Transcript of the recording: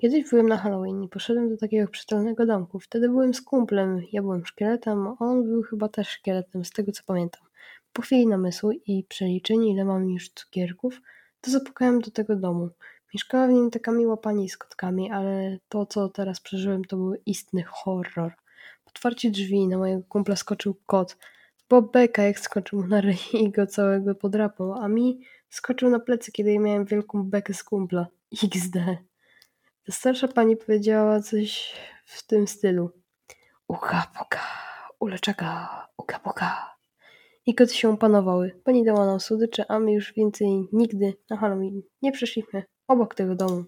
Kiedyś byłem na Halloween i poszedłem do takiego przytelnego domku. Wtedy byłem z kumplem. Ja byłem szkieletem, on był chyba też szkieletem, z tego co pamiętam. Po chwili namysłu i przeliczeniu, ile mam już cukierków, to zapukałem do tego domu. Mieszkała w nim taka miła pani z kotkami, ale to, co teraz przeżyłem, to był istny horror. Po otwarciu drzwi na mojego kumpla skoczył kot. Bo beka, jak skoczył na ryj i go całego podrapał, a mi skoczył na plecy, kiedy miałem wielką bekę z kumpla. XD. Ta starsza pani powiedziała coś w tym stylu. Uka puka, uleczaka, uka puka. I koty się opanowały. Pani dała nam słodycze, a my już więcej nigdy na Halloween nie przeszliśmy obok tego domu.